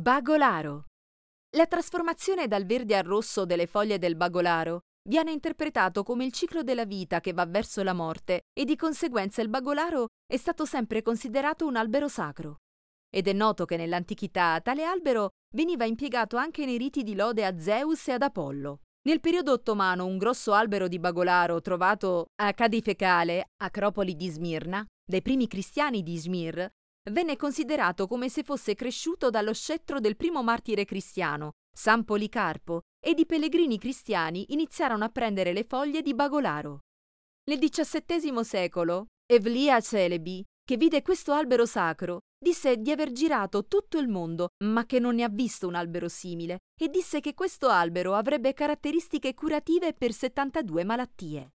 Bagolaro. La trasformazione dal verde al rosso delle foglie del bagolaro viene interpretato come il ciclo della vita che va verso la morte e di conseguenza il bagolaro è stato sempre considerato un albero sacro. Ed è noto che nell'antichità tale albero veniva impiegato anche nei riti di lode a Zeus e ad Apollo. Nel periodo ottomano un grosso albero di bagolaro trovato a Cadifecale, acropoli di Smirna, dai primi cristiani di Smir, venne considerato come se fosse cresciuto dallo scettro del primo martire cristiano, San Policarpo, ed i pellegrini cristiani iniziarono a prendere le foglie di Bagolaro. Nel XVII secolo, Evlia Celebi, che vide questo albero sacro, disse di aver girato tutto il mondo, ma che non ne ha visto un albero simile, e disse che questo albero avrebbe caratteristiche curative per 72 malattie.